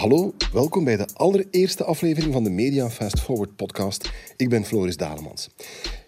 Hallo, welkom bij de allereerste aflevering van de Media Fast Forward podcast. Ik ben Floris Dalemans.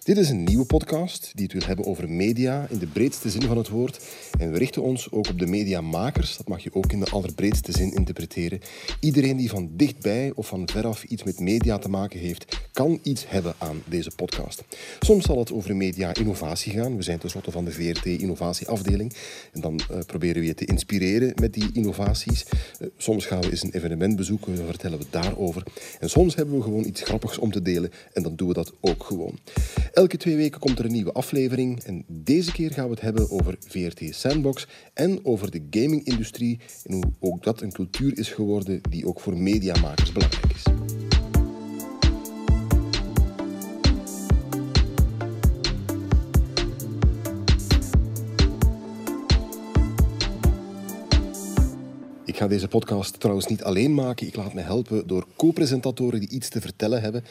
Dit is een nieuwe podcast die het wil hebben over media in de breedste zin van het woord. En we richten ons ook op de mediamakers, dat mag je ook in de allerbreedste zin interpreteren. Iedereen die van dichtbij of van veraf iets met media te maken heeft, kan iets hebben aan deze podcast. Soms zal het over media-innovatie gaan. We zijn tenslotte van de VRT-innovatieafdeling. En dan uh, proberen we je te inspireren met die innovaties. Uh, soms gaan we eens een evenement bezoeken, dan vertellen we daarover. En soms hebben we gewoon iets grappigs om te delen en dan doen we dat ook gewoon. Elke twee weken komt er een nieuwe aflevering en deze keer gaan we het hebben over VRT Sandbox en over de gaming-industrie en hoe ook dat een cultuur is geworden die ook voor mediamakers belangrijk is. Ik ga deze podcast trouwens niet alleen maken. Ik laat me helpen door co-presentatoren die iets te vertellen hebben.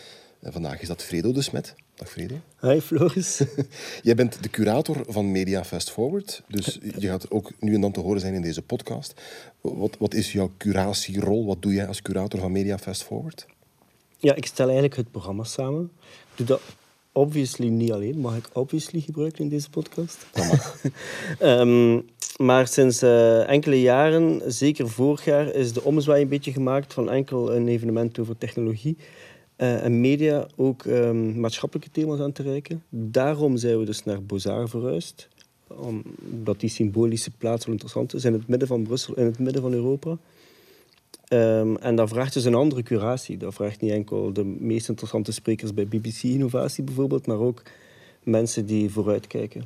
En vandaag is dat Fredo de Smet. Dag Fredo. Hi Floris. Jij bent de curator van Media Fast Forward. Dus je gaat ook nu en dan te horen zijn in deze podcast. Wat, wat is jouw curatierol? Wat doe jij als curator van Media Fast Forward? Ja, ik stel eigenlijk het programma samen. Ik doe dat obviously niet alleen. Mag ik obviously gebruiken in deze podcast? Dat mag. um, maar sinds uh, enkele jaren, zeker vorig jaar, is de omzwaai een beetje gemaakt van enkel een evenement over technologie en media ook um, maatschappelijke thema's aan te reiken. Daarom zijn we dus naar Bozar verhuisd. Omdat die symbolische plaats wel interessant is in het midden van Brussel, in het midden van Europa. Um, en dat vraagt dus een andere curatie. Dat vraagt niet enkel de meest interessante sprekers bij BBC Innovatie bijvoorbeeld, maar ook mensen die vooruitkijken.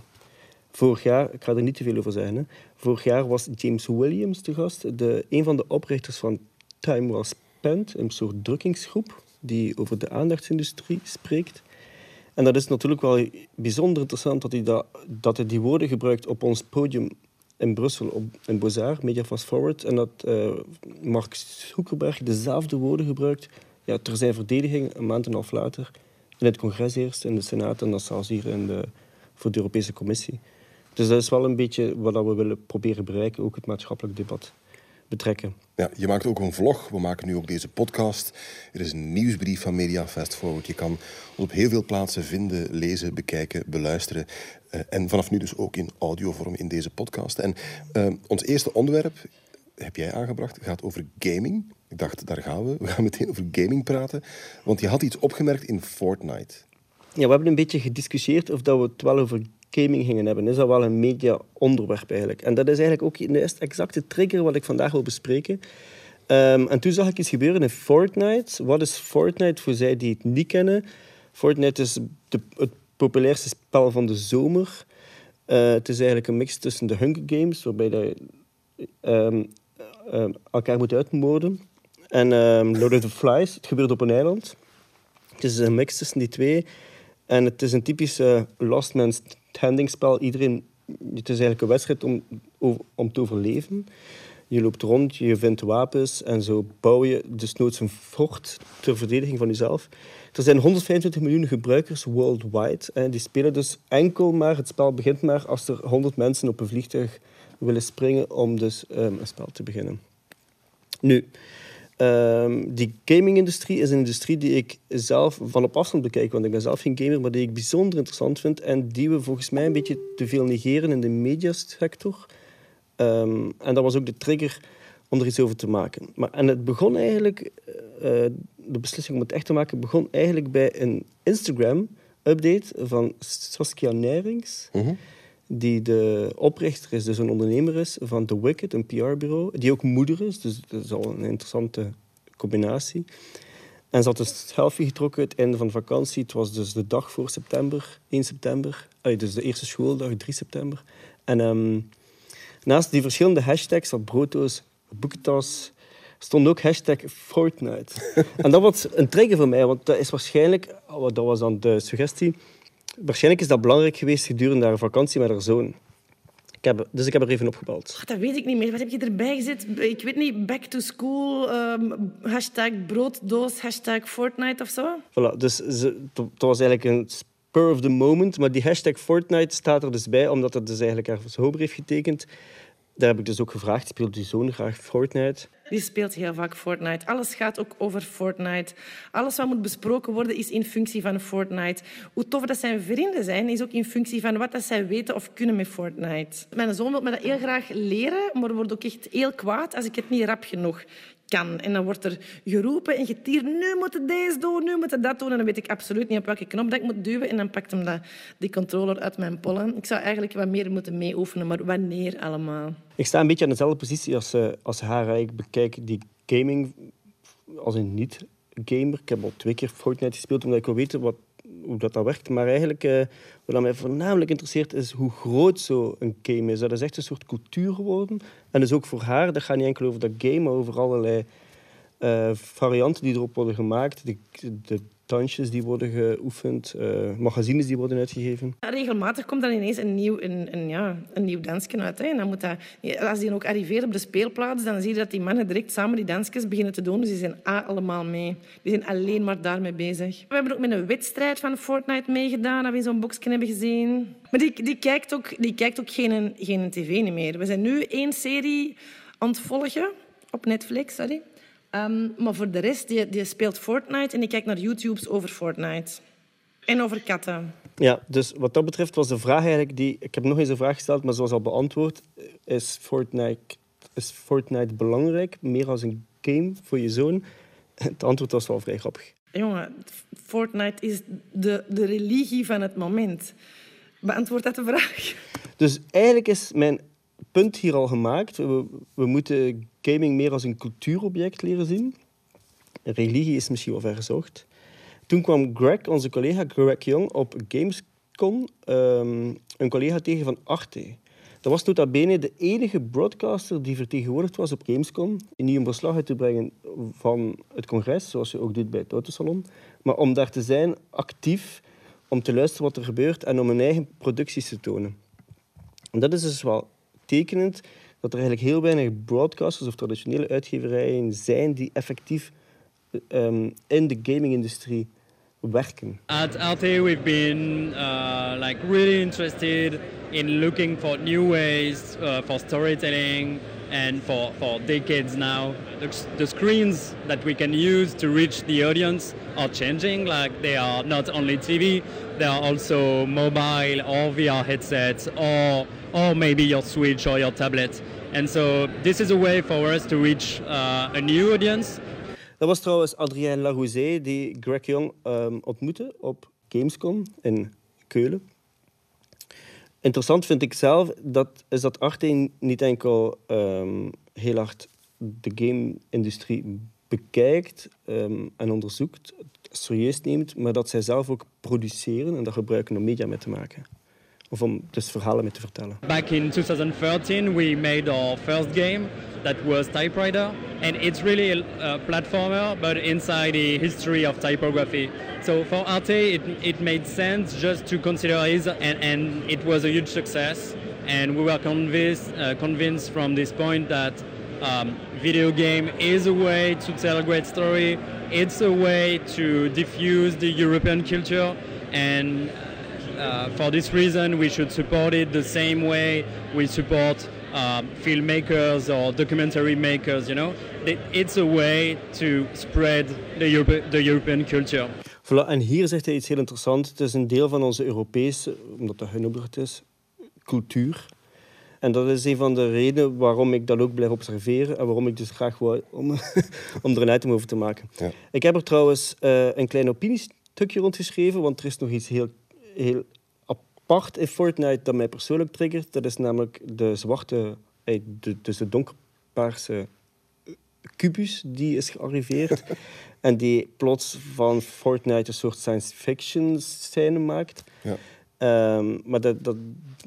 Vorig jaar, ik ga er niet te veel over zeggen, vorig jaar was James Williams de gast, de, een van de oprichters van Time Well Spent, een soort drukkingsgroep die over de aandachtsindustrie spreekt. En dat is natuurlijk wel bijzonder interessant dat hij, dat, dat hij die woorden gebruikt op ons podium in Brussel, op, in Bozar, Media Fast Forward. En dat uh, Mark Zuckerberg dezelfde woorden gebruikt ja, ter zijn verdediging een maand en een half later. In het congres eerst, in de Senaat en dan zelfs hier in de, voor de Europese Commissie. Dus dat is wel een beetje wat we willen proberen bereiken, ook het maatschappelijk debat betrekken. Ja, je maakt ook een vlog. We maken nu ook deze podcast. Er is een nieuwsbrief van Media Fast Forward. Je kan ons op heel veel plaatsen vinden, lezen, bekijken, beluisteren. Uh, en vanaf nu dus ook in audiovorm in deze podcast. En uh, ons eerste onderwerp, heb jij aangebracht, gaat over gaming. Ik dacht, daar gaan we. We gaan meteen over gaming praten. Want je had iets opgemerkt in Fortnite. Ja, we hebben een beetje gediscussieerd of dat we het wel over gaming gingen hebben, is dat wel een media-onderwerp eigenlijk. En dat is eigenlijk ook de exacte trigger wat ik vandaag wil bespreken. Um, en toen zag ik iets gebeuren in Fortnite. Wat is Fortnite voor zij die het niet kennen? Fortnite is de, het populairste spel van de zomer. Uh, het is eigenlijk een mix tussen de Hunger Games, waarbij je um, um, elkaar moet uitmoorden, en Lord of the Flies. Het gebeurt op een eiland. Het is een mix tussen die twee. En het is een typische Lost Man's handingspel. Iedereen, het is eigenlijk een wedstrijd om, om te overleven. Je loopt rond, je vindt wapens en zo bouw je desnoods een fort ter verdediging van jezelf. Er zijn 125 miljoen gebruikers worldwide. En die spelen dus enkel maar, het spel begint maar als er 100 mensen op een vliegtuig willen springen om dus um, een spel te beginnen. Nu, Um, die gaming-industrie is een industrie die ik zelf van op afstand bekijk, want ik ben zelf geen gamer, maar die ik bijzonder interessant vind en die we volgens mij een beetje te veel negeren in de mediasector. Um, en dat was ook de trigger om er iets over te maken. Maar, en het begon eigenlijk, uh, de beslissing om het echt te maken, begon eigenlijk bij een Instagram-update van Saskia Nerings. -hmm die de oprichter is, dus een ondernemer is van The Wicked, een PR-bureau, die ook moeder is, dus dat is al een interessante combinatie. En ze had een selfie getrokken het einde van de vakantie. Het was dus de dag voor september, 1 september. dus de eerste schooldag, 3 september. En um, naast die verschillende hashtags, van brooddoos, boekentas, stond ook hashtag Fortnite. en dat was een trigger voor mij, want dat is waarschijnlijk, dat was dan de suggestie, waarschijnlijk is dat belangrijk geweest gedurende haar vakantie met haar zoon. Ik heb, dus ik heb er even opgebeld. Dat weet ik niet meer. Wat heb je erbij gezet? Ik weet niet, back to school, um, hashtag brooddoos, hashtag Fortnite of zo? Voilà, dus ze, dat was eigenlijk een spur of the moment. Maar die hashtag Fortnite staat er dus bij, omdat het dus eigenlijk haar zomer heeft getekend. Daar heb ik dus ook gevraagd, speelt die zoon graag Fortnite? Die speelt heel vaak Fortnite. Alles gaat ook over Fortnite. Alles wat moet besproken worden is in functie van Fortnite. Hoe tof dat zijn vrienden zijn, is ook in functie van wat dat zij weten of kunnen met Fortnite. Mijn zoon wil me dat heel graag leren, maar wordt ook echt heel kwaad als ik het niet rap genoeg kan. En dan wordt er geroepen en getierd, nu moet je deze doen, nu moet je dat doen. En dan weet ik absoluut niet op welke knop dat ik moet duwen. En dan pakt hem dat, die controller uit mijn pollen. Ik zou eigenlijk wat meer moeten meeoefenen, maar wanneer allemaal? Ik sta een beetje aan dezelfde positie als, uh, als haar. Ik bekijk die gaming als een niet-gamer. Ik heb al twee keer Fortnite gespeeld, omdat ik wil weten wat, hoe dat, dat werkt. Maar eigenlijk, uh, wat mij voornamelijk interesseert, is hoe groot zo'n game is. Dat is echt een soort cultuur geworden. En dus ook voor haar, dat gaat niet enkel over dat game, maar over allerlei uh, varianten die erop worden gemaakt. De dansjes die worden geoefend, uh, magazines die worden uitgegeven. Regelmatig komt dan ineens een nieuw, een, een, ja, een nieuw dansje uit. Hè. En dan moet dat, als die ook arriveert op de speelplaats, dan zie je dat die mannen direct samen die dansjes beginnen te doen. Dus die zijn allemaal mee. Die zijn alleen maar daarmee bezig. We hebben ook met een wedstrijd van Fortnite meegedaan, dat we zo'n boxje hebben gezien. Maar die, die kijkt ook, die kijkt ook geen, geen tv niet meer. We zijn nu één serie aan het volgen op Netflix, sorry. Um, maar voor de rest, die, die speelt Fortnite en die kijkt naar YouTubes over Fortnite. En over katten. Ja, dus wat dat betreft was de vraag eigenlijk die... Ik heb nog eens een vraag gesteld, maar zoals al beantwoord. Is Fortnite, is Fortnite belangrijk? Meer als een game voor je zoon? Het antwoord was wel vrij grappig. Jongen, Fortnite is de, de religie van het moment. Beantwoord dat de vraag? Dus eigenlijk is mijn punt hier al gemaakt. We, moeten gaming meer als een cultuurobject leren zien. Religie is misschien wel vergezocht. Toen kwam Greg, onze collega Greg Young, op Gamescom um, een collega tegen van Arte. Dat was nota bene de enige broadcaster die vertegenwoordigd was op Gamescom. Niet om verslag uit te brengen van het congres, zoals je ook doet bij het Autosalon, maar om daar te zijn, actief, om te luisteren wat er gebeurt en om hun eigen producties te tonen. En dat is dus wel tekenend dat er eigenlijk heel weinig broadcasters of traditionele uitgeverijen zijn die effectief um, in de gaming-industrie werken. At LT we've been uh, like really interested in looking for new ways uh, for storytelling and for, for decades now. The, the screens that we can use to reach the audience are changing. Like they are not only TV, they are also mobile or VR headsets or or maybe your Switch or your tablet. And so this is a way for us to reach uh, a new audience. Dat was trouwens Adrien Larouzet die Greg Young um, ontmoette op Gamescom in Keulen. Interessant vind ik zelf dat, is dat Arte niet enkel um, heel hard de game-industrie bekijkt um, en onderzoekt, serieus neemt, maar dat zij zelf ook produceren en dat gebruiken om media mee te maken. Of om dus verhalen mee te vertellen. Back in 2013 we made our first game that was Typewriter and it's really a platformer but inside the history of typography. So for Arte it, it made sense just to consider it and, and it was a huge success and we were convinced, uh, convinced from this point that um, video game is a way to tell a great story. It's a way to diffuse the European culture and uh, for this reason, we should support it the same way we support uh, filmmakers or documentary makers. You know, it's a way to spread the, Europe, the European culture. Voilà, en hier zegt hij iets heel interessants. Het is een deel van onze Europese, omdat dat genoemd is, cultuur. En dat is een van de redenen waarom ik dat ook blijf observeren en waarom ik dus graag wou om, om er een item over te maken. Ja. Ik heb er trouwens uh, een klein opiniestukje rondgeschreven, want er is nog iets heel heel apart in Fortnite dat mij persoonlijk triggert. Dat is namelijk de zwarte, eh, dus de donkerpaarse kubus die is gearriveerd. en die plots van Fortnite een soort science fiction scène maakt. Ja. Um, maar dat, dat,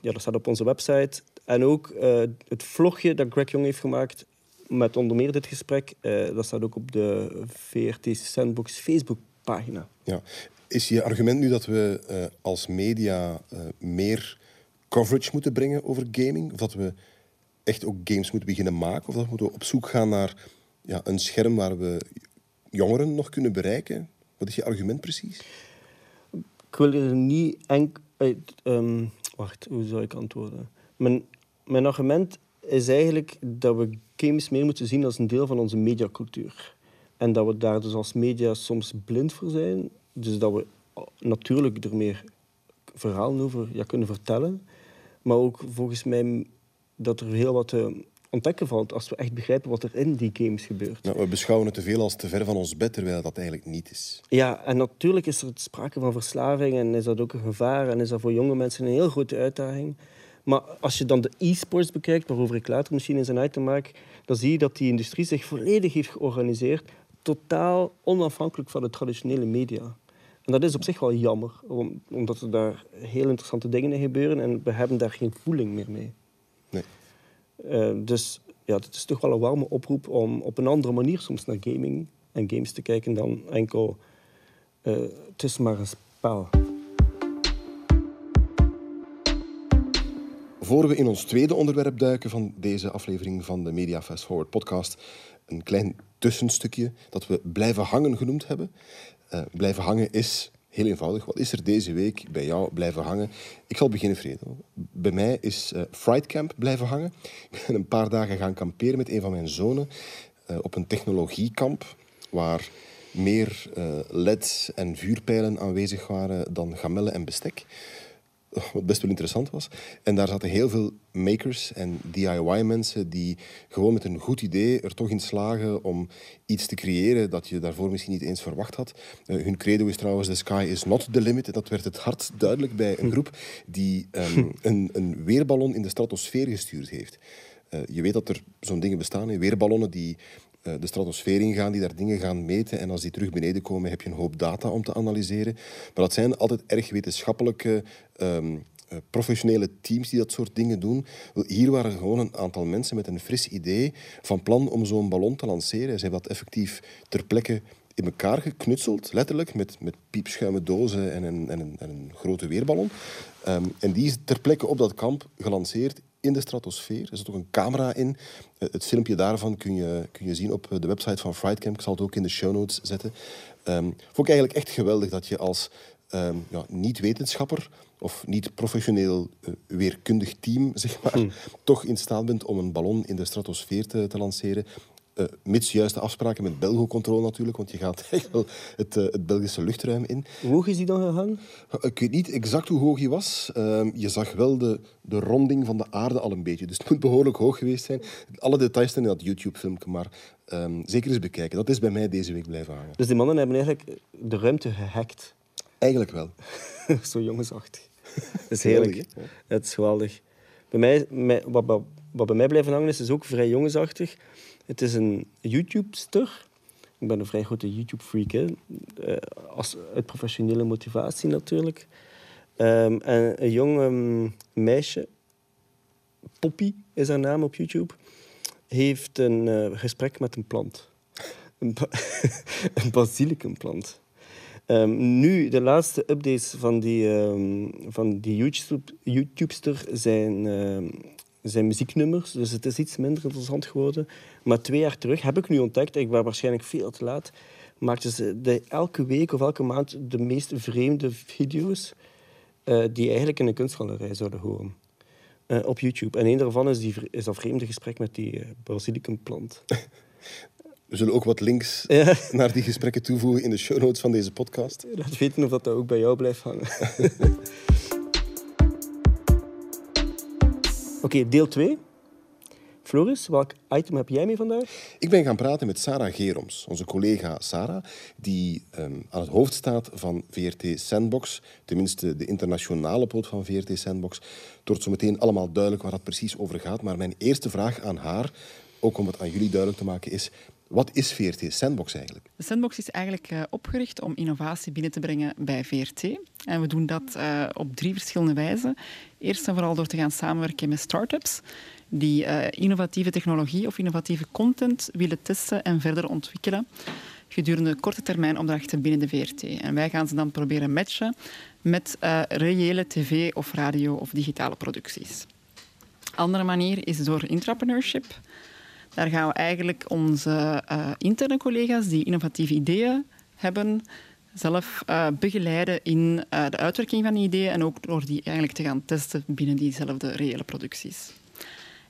ja, dat staat op onze website. En ook uh, het vlogje dat Greg Young heeft gemaakt met onder meer dit gesprek, uh, dat staat ook op de VRT Sandbox Facebookpagina. Ja, is je argument nu dat we uh, als media uh, meer coverage moeten brengen over gaming? Of dat we echt ook games moeten beginnen maken? Of dat we op zoek gaan naar ja, een scherm waar we jongeren nog kunnen bereiken? Wat is je argument precies? Ik wil er niet enkel... Um, wacht, hoe zou ik antwoorden? Mijn, mijn argument is eigenlijk dat we games meer moeten zien als een deel van onze mediacultuur. En dat we daar dus als media soms blind voor zijn. Dus dat we natuurlijk er meer verhalen over ja, kunnen vertellen. Maar ook volgens mij dat er heel wat te ontdekken valt als we echt begrijpen wat er in die games gebeurt. Nou, we beschouwen het te veel als te ver van ons bed, terwijl dat eigenlijk niet is. Ja, en natuurlijk is er sprake van verslaving en is dat ook een gevaar en is dat voor jonge mensen een heel grote uitdaging. Maar als je dan de e-sports bekijkt, waarover ik later misschien eens een item maak, dan zie je dat die industrie zich volledig heeft georganiseerd, totaal onafhankelijk van de traditionele media. En dat is op zich wel jammer, omdat er daar heel interessante dingen in gebeuren en we hebben daar geen voeling meer mee. Nee. Uh, dus ja, het is toch wel een warme oproep om op een andere manier soms naar gaming en games te kijken dan enkel uh, het is maar een spel. Voor we in ons tweede onderwerp duiken van deze aflevering van de Media Fast Forward podcast, een klein tussenstukje dat we blijven hangen genoemd hebben. Uh, blijven hangen is heel eenvoudig. Wat is er deze week bij jou blijven hangen? Ik zal beginnen, Fredo. Bij mij is uh, Fright Camp blijven hangen. Ik ben een paar dagen gaan kamperen met een van mijn zonen uh, op een technologiekamp waar meer leds en vuurpijlen aanwezig waren dan gamellen en bestek. Wat best wel interessant was. En daar zaten heel veel makers en DIY-mensen die gewoon met een goed idee er toch in slagen om iets te creëren dat je daarvoor misschien niet eens verwacht had. Uh, hun credo is trouwens: The sky is not the limit. En dat werd het hard duidelijk bij een groep die um, een, een weerballon in de stratosfeer gestuurd heeft. Uh, je weet dat er zo'n dingen bestaan, weerballonnen die eh, de stratosfeer ingaan, die daar dingen gaan meten. En als die terug beneden komen, heb je een hoop data om te analyseren. Maar dat zijn altijd erg wetenschappelijke, um, professionele teams die dat soort dingen doen. Hier waren gewoon een aantal mensen met een fris idee van plan om zo'n ballon te lanceren. Ze hebben dat effectief ter plekke in elkaar geknutseld, letterlijk, met, met piepschuime dozen en een, en een, en een grote weerballon. Um, en die is ter plekke op dat kamp gelanceerd in de stratosfeer. Er zit ook een camera in. Eh, het filmpje daarvan kun je, kun je zien op de website van Frightcamp. Ik zal het ook in de show notes zetten. Um, vond ik eigenlijk echt geweldig dat je als um, ja, niet-wetenschapper of niet-professioneel uh, weerkundig team, zeg maar, hmm. toch in staat bent om een ballon in de stratosfeer te, te lanceren. Uh, mits juiste afspraken met Belgocontrole natuurlijk, want je gaat echt wel het, uh, het Belgische luchtruim in. Hoe hoog is die dan gegaan? Ik weet niet exact hoe hoog hij was. Uh, je zag wel de, de ronding van de aarde al een beetje, dus het moet behoorlijk hoog geweest zijn. Alle details staan in dat YouTube-filmpje, maar um, zeker eens bekijken. Dat is bij mij deze week blijven hangen. Dus die mannen hebben eigenlijk de ruimte gehackt? Eigenlijk wel. Zo jongensachtig. Dat is heerlijk. Het is geweldig. Bij mij, mij wat, wat, wat bij mij blijven hangen is, is ook vrij jongensachtig. Het is een YouTube-ster. Ik ben een vrij grote YouTube-freak. Uh, als, uit professionele motivatie natuurlijk. Um, en een jong um, meisje, Poppy is haar naam op YouTube, heeft een uh, gesprek met een plant. Een, ba een basilicumplant. Um, nu, de laatste updates van die, um, van die YouTube, YouTubester zijn zijn muzieknummers, dus het is iets minder interessant geworden. Maar twee jaar terug heb ik nu ontdekt, ik was waarschijnlijk veel te laat, maakten ze de, elke week of elke maand de meest vreemde video's uh, die eigenlijk in een kunstgalerij zouden horen. Uh, op YouTube. En een daarvan is, die, is dat vreemde gesprek met die uh, basilicumplant. We zullen ook wat links ja. naar die gesprekken toevoegen in de show notes van deze podcast. Laat weten of dat ook bij jou blijft hangen. Oké, deel 2. Floris, welk item heb jij mee vandaag? Ik ben gaan praten met Sarah Geroms, onze collega Sarah, die um, aan het hoofd staat van VRT Sandbox, tenminste de internationale poot van VRT Sandbox. Het wordt zo meteen allemaal duidelijk waar dat precies over gaat, maar mijn eerste vraag aan haar, ook om het aan jullie duidelijk te maken, is wat is VRT Sandbox eigenlijk? De Sandbox is eigenlijk uh, opgericht om innovatie binnen te brengen bij VRT. En we doen dat uh, op drie verschillende wijzen. Eerst en vooral door te gaan samenwerken met start-ups die uh, innovatieve technologie of innovatieve content willen testen en verder ontwikkelen gedurende korte termijn opdrachten binnen de VRT. En wij gaan ze dan proberen matchen met reële tv- of radio- of digitale producties. Andere manier is door intrapreneurship. Daar gaan we eigenlijk onze uh, interne collega's die innovatieve ideeën hebben, zelf uh, begeleiden in uh, de uitwerking van die ideeën en ook door die eigenlijk te gaan testen binnen diezelfde reële producties.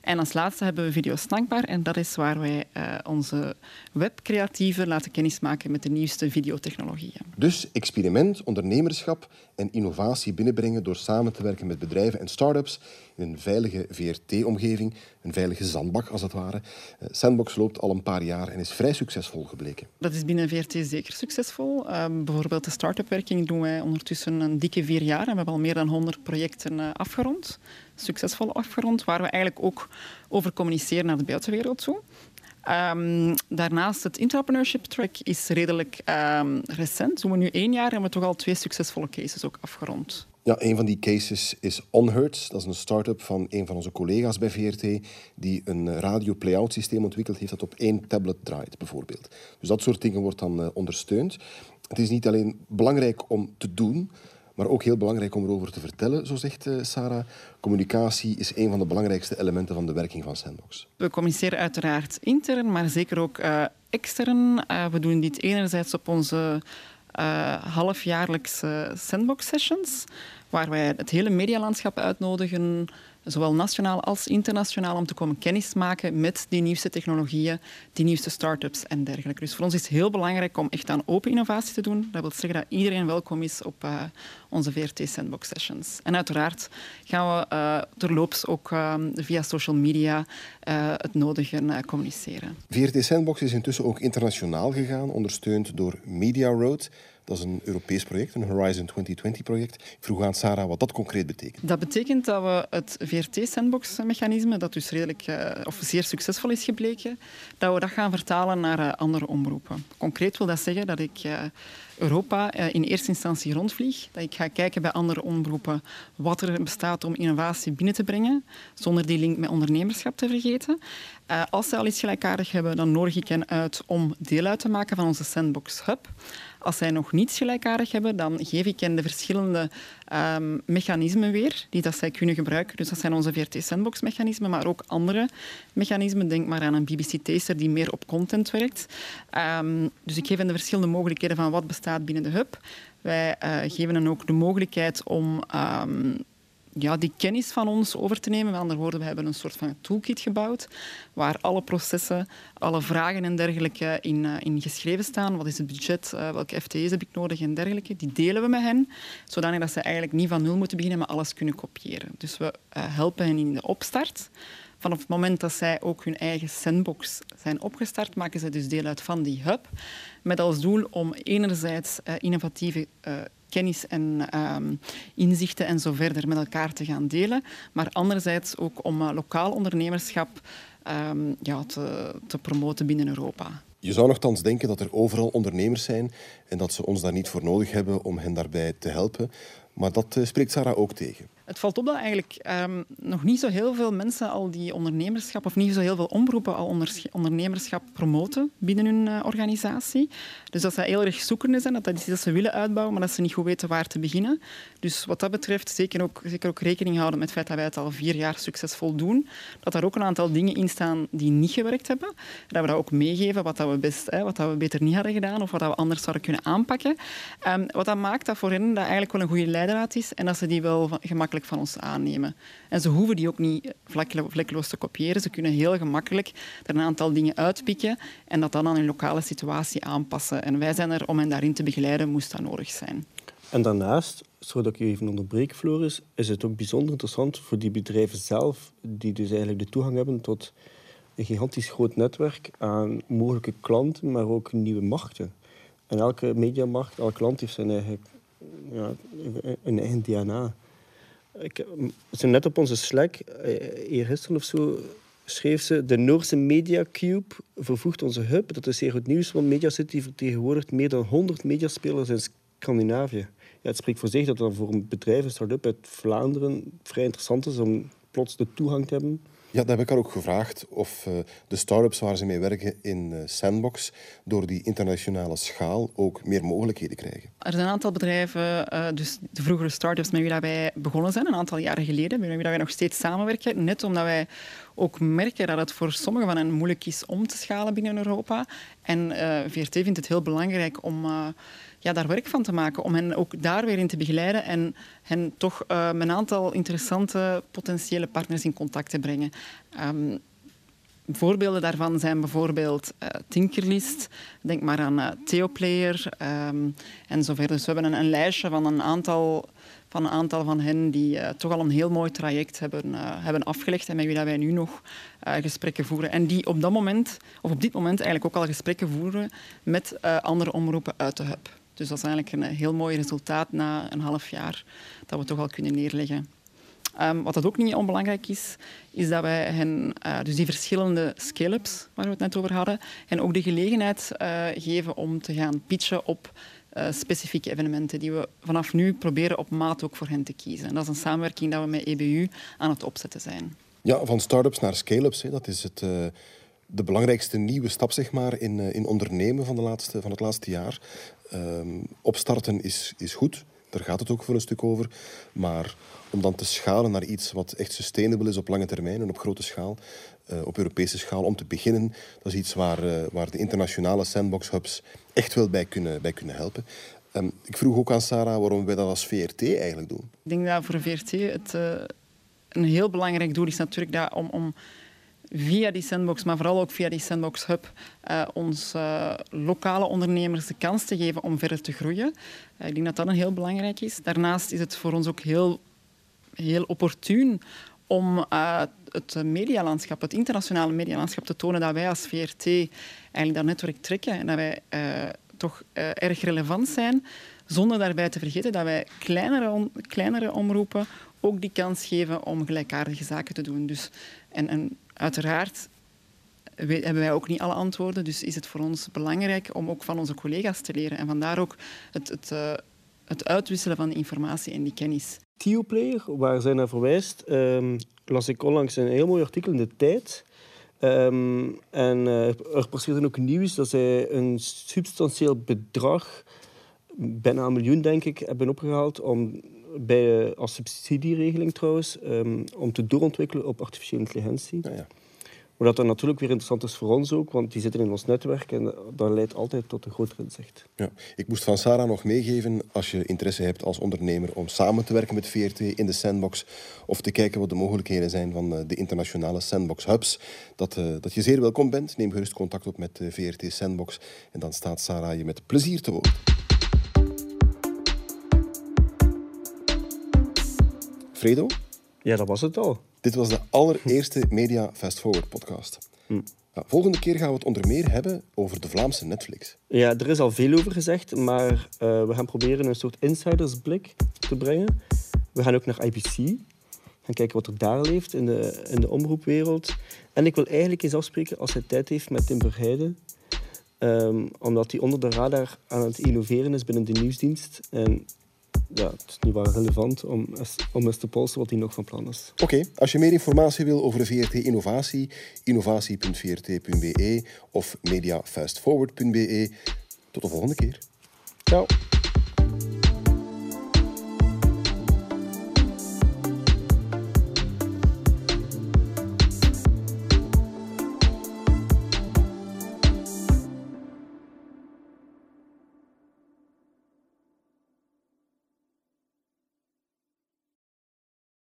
En als laatste hebben we Video Snackbar. En dat is waar wij uh, onze webcreatieven laten kennismaken met de nieuwste videotechnologieën. Dus experiment, ondernemerschap en innovatie binnenbrengen door samen te werken met bedrijven en start-ups in een veilige VRT-omgeving, een veilige zandbak als het ware. Uh, Sandbox loopt al een paar jaar en is vrij succesvol gebleken. Dat is binnen VRT zeker succesvol. Uh, bijvoorbeeld de start-up-werking doen wij ondertussen een dikke vier jaar en we hebben al meer dan 100 projecten uh, afgerond, succesvol afgerond, waar we eigenlijk ook over communiceren naar de buitenwereld toe. Um, daarnaast het entrepreneurship track is redelijk um, recent. Doen we nu één jaar en we hebben toch al twee succesvolle cases ook afgerond. Ja, een van die cases is Onheard. Dat is een start-up van een van onze collega's bij VRT die een radio play-out systeem ontwikkeld heeft dat op één tablet draait, bijvoorbeeld. Dus dat soort dingen wordt dan uh, ondersteund. Het is niet alleen belangrijk om te doen, maar ook heel belangrijk om erover te vertellen, zo zegt uh, Sarah. Communicatie is een van de belangrijkste elementen van de werking van Sandbox. We communiceren uiteraard intern, maar zeker ook uh, extern. Uh, we doen dit enerzijds op onze halfjaarlijkse Sandbox sessions, waar wij het hele medialandschap uitnodigen zowel nationaal als internationaal, om te komen kennismaken met die nieuwste technologieën, die nieuwste start-ups en dergelijke. Dus voor ons is het heel belangrijk om echt aan open innovatie te doen. Dat wil zeggen dat iedereen welkom is op uh, onze VRT Sandbox Sessions. En uiteraard gaan we uh, terloops ook uh, via social media het nodige communiceren. VRT Sandbox is intussen ook internationaal gegaan, ondersteund door Media Road. Dat is een Europees project, een Horizon 2020-project. Ik vroeg aan Sarah wat dat concreet betekent. Dat betekent dat we het VRT-sandbox-mechanisme, dat dus redelijk uh, of zeer succesvol is gebleken, dat we dat gaan vertalen naar uh, andere omroepen. Concreet wil dat zeggen dat ik uh, Europa in eerste instantie rondvlieg, dat ik ga kijken bij andere omroepen wat er bestaat om innovatie binnen te brengen, zonder die link met ondernemerschap te vergeten. als ze al iets gelijkaardig hebben, dan nodig ik hen uit om deel uit te maken van onze Sandbox Hub. Als zij nog niets gelijkaardig hebben, dan geef ik hen de verschillende um, mechanismen weer die dat zij kunnen gebruiken. Dus dat zijn onze VRT-sandbox-mechanismen, maar ook andere mechanismen. Denk maar aan een BBC-taster die meer op content werkt. Um, dus ik geef hen de verschillende mogelijkheden van wat bestaat binnen de hub. Wij uh, geven hen ook de mogelijkheid om um, ja, die kennis van ons over te nemen. Met andere woorden, we hebben een soort van toolkit gebouwd waar alle processen, alle vragen en dergelijke in, uh, in geschreven staan. Wat is het budget, uh, welke FTE's heb ik nodig en dergelijke. Die delen we met hen, zodanig dat ze eigenlijk niet van nul moeten beginnen, maar alles kunnen kopiëren. Dus we helpen hen in de opstart. Vanaf het moment dat zij ook hun eigen sandbox zijn opgestart, maken ze dus deel uit van die hub. Met als doel om enerzijds innovatieve kennis en um, inzichten en zo verder met elkaar te gaan delen. Maar anderzijds ook om uh, lokaal ondernemerschap um, ja, te, te promoten binnen Europa. Je zou nogthans denken dat er overal ondernemers zijn en dat ze ons daar niet voor nodig hebben om hen daarbij te helpen. Maar dat spreekt Sarah ook tegen. Het valt op dat eigenlijk um, nog niet zo heel veel mensen al die ondernemerschap, of niet zo heel veel omroepen al ondernemerschap promoten binnen hun uh, organisatie. Dus dat ze heel erg zoekende zijn, dat dat is dat ze willen uitbouwen, maar dat ze niet goed weten waar te beginnen. Dus wat dat betreft zeker ook, zeker ook rekening houden met het feit dat wij het al vier jaar succesvol doen. Dat er ook een aantal dingen in staan die niet gewerkt hebben. Dat we dat ook meegeven, wat dat we, best, hè, wat dat we beter niet hadden gedaan of wat dat we anders zouden kunnen aanpakken. Um, wat dat maakt dat voor hen dat eigenlijk wel een goede leidraad is en dat ze die wel gemakkelijk van ons aannemen. En ze hoeven die ook niet vlekkeloos te kopiëren. Ze kunnen heel gemakkelijk er een aantal dingen uitpikken en dat dan aan hun lokale situatie aanpassen. En wij zijn er om hen daarin te begeleiden, moest dat nodig zijn. En daarnaast, zodat ik je even onderbreek, Floris, is het ook bijzonder interessant voor die bedrijven zelf, die dus eigenlijk de toegang hebben tot een gigantisch groot netwerk aan mogelijke klanten, maar ook nieuwe markten. En elke mediamarkt, elk klant heeft zijn eigen, ja, een eigen DNA. Ik, net op onze Slack, eh, eergisteren of zo, schreef ze... De Noorse Media Cube vervoegt onze hub. Dat is zeer goed nieuws, want Media City vertegenwoordigt meer dan 100 mediaspelers in Scandinavië. Ja, het spreekt voor zich dat dat voor een bedrijf, een start-up uit Vlaanderen, vrij interessant is om plots de toegang te hebben ja, dat heb ik haar ook gevraagd of uh, de start-ups waar ze mee werken in uh, Sandbox door die internationale schaal ook meer mogelijkheden krijgen. Er zijn een aantal bedrijven, uh, dus de vroegere start-ups met wie wij begonnen zijn, een aantal jaren geleden, met wie wij nog steeds samenwerken, net omdat wij ook merken dat het voor sommigen van hen moeilijk is om te schalen binnen Europa. En VRT vindt het heel belangrijk om ja, daar werk van te maken. Om hen ook daar weer in te begeleiden en hen toch met een aantal interessante potentiële partners in contact te brengen. Ehm, Voorbeelden daarvan zijn bijvoorbeeld uh, Tinkerlist, denk maar aan uh, Theoplayer um, en zo. Dus we hebben een, lijstje van een aantal van, een aantal van hen die toch al een heel mooi traject hebben, hebben afgelegd en met wie dat wij nu nog gesprekken voeren. En die op dat moment, of op dit moment eigenlijk ook al gesprekken voeren met andere omroepen uit de hub. Dus dat is eigenlijk een heel mooi resultaat na een half jaar dat we toch al kunnen neerleggen. Um, wat dat ook niet onbelangrijk is, is dat wij hen, uh, dus die verschillende scale-ups waar we het net over hadden, en ook de gelegenheid uh, geven om te gaan pitchen op specifieke evenementen die we vanaf nu proberen op maat ook voor hen te kiezen. En dat is een samenwerking dat we met EBU aan het opzetten zijn. Ja, van start-ups naar scale-ups, dat is het, de belangrijkste nieuwe stap zeg maar, in, in ondernemen van, de laatste, van het laatste jaar. Ehm, opstarten is, is goed, daar gaat het ook voor een stuk over. Maar om dan te schalen naar iets wat echt sustainable is op lange termijn en op grote schaal, uh, op Europese schaal, om te beginnen, dat is iets waar, uh, waar de internationale sandbox hubs echt wel bij kunnen, bij kunnen helpen. Um, ik vroeg ook aan Sarah waarom wij dat als VRT eigenlijk doen. Ik denk dat voor VRT het een heel belangrijk doel is natuurlijk dat om, om via die sandbox, maar vooral ook via die sandbox hub, uh, ons uh, lokale ondernemers de kans te geven om verder te groeien. Uh, ik denk dat dat een heel belangrijk is. Daarnaast is het voor ons ook heel, heel opportun om het medialandschap, het internationale medialandschap te tonen dat wij als VRT eigenlijk dat netwerk trekken en dat wij toch erg relevant zijn, zonder daarbij te vergeten dat wij kleinere, kleinere omroepen ook die kans geven om gelijkaardige zaken te doen. Dus, en, en Uiteraard hebben wij ook niet alle antwoorden, dus is het voor ons belangrijk om ook van onze collega's te leren. En vandaar ook het, het, uh, het uitwisselen van informatie en die kennis. Theoplayer, waar zij naar verwijst, um, las ik onlangs een heel mooi artikel in de tijd. Um, en uh, er passeerde ook nieuws dat zij een substantieel bedrag, bijna een miljoen denk ik, hebben opgehaald om bij, als subsidieregeling trouwens, um, om te doorontwikkelen op artificiële intelligentie. Ja, ja. Maar dat dan natuurlijk weer interessant is voor ons ook, want die zitten in ons netwerk en dat leidt altijd tot een groter inzicht. Ja. Ik moest van Sarah nog meegeven, als je interesse hebt als ondernemer om samen te werken met VRT in de sandbox of te kijken wat de mogelijkheden zijn van eh, de internationale sandbox hubs, dat, uh, dat je zeer welkom bent. Neem gerust contact op met de eh, VRT Sandbox en dan staat Sarah je met plezier te woord. Fredo? Ja, dat was het al. Dit was de allereerste Media Fast Forward podcast. Hm. volgende keer gaan we het onder meer hebben over de Vlaamse Netflix. Ja, er is al veel over gezegd, maar uh, we gaan proberen een soort insidersblik te brengen. We gaan ook naar IBC, gaan kijken wat er daar leeft in de, in de omroepwereld. En ik wil eigenlijk eens afspreken, als hij tijd heeft, met Tim Verheijden. Um, omdat hij onder de radar aan het innoveren is binnen de nieuwsdienst. En ja, het is nu wel relevant om, om eens te polsen wat hij nog van plan is. Oké, als je meer informatie wil over de VRT Innovatie, innovatie.vrt.be of mediafastforward.be. Tot de volgende keer. Ciao.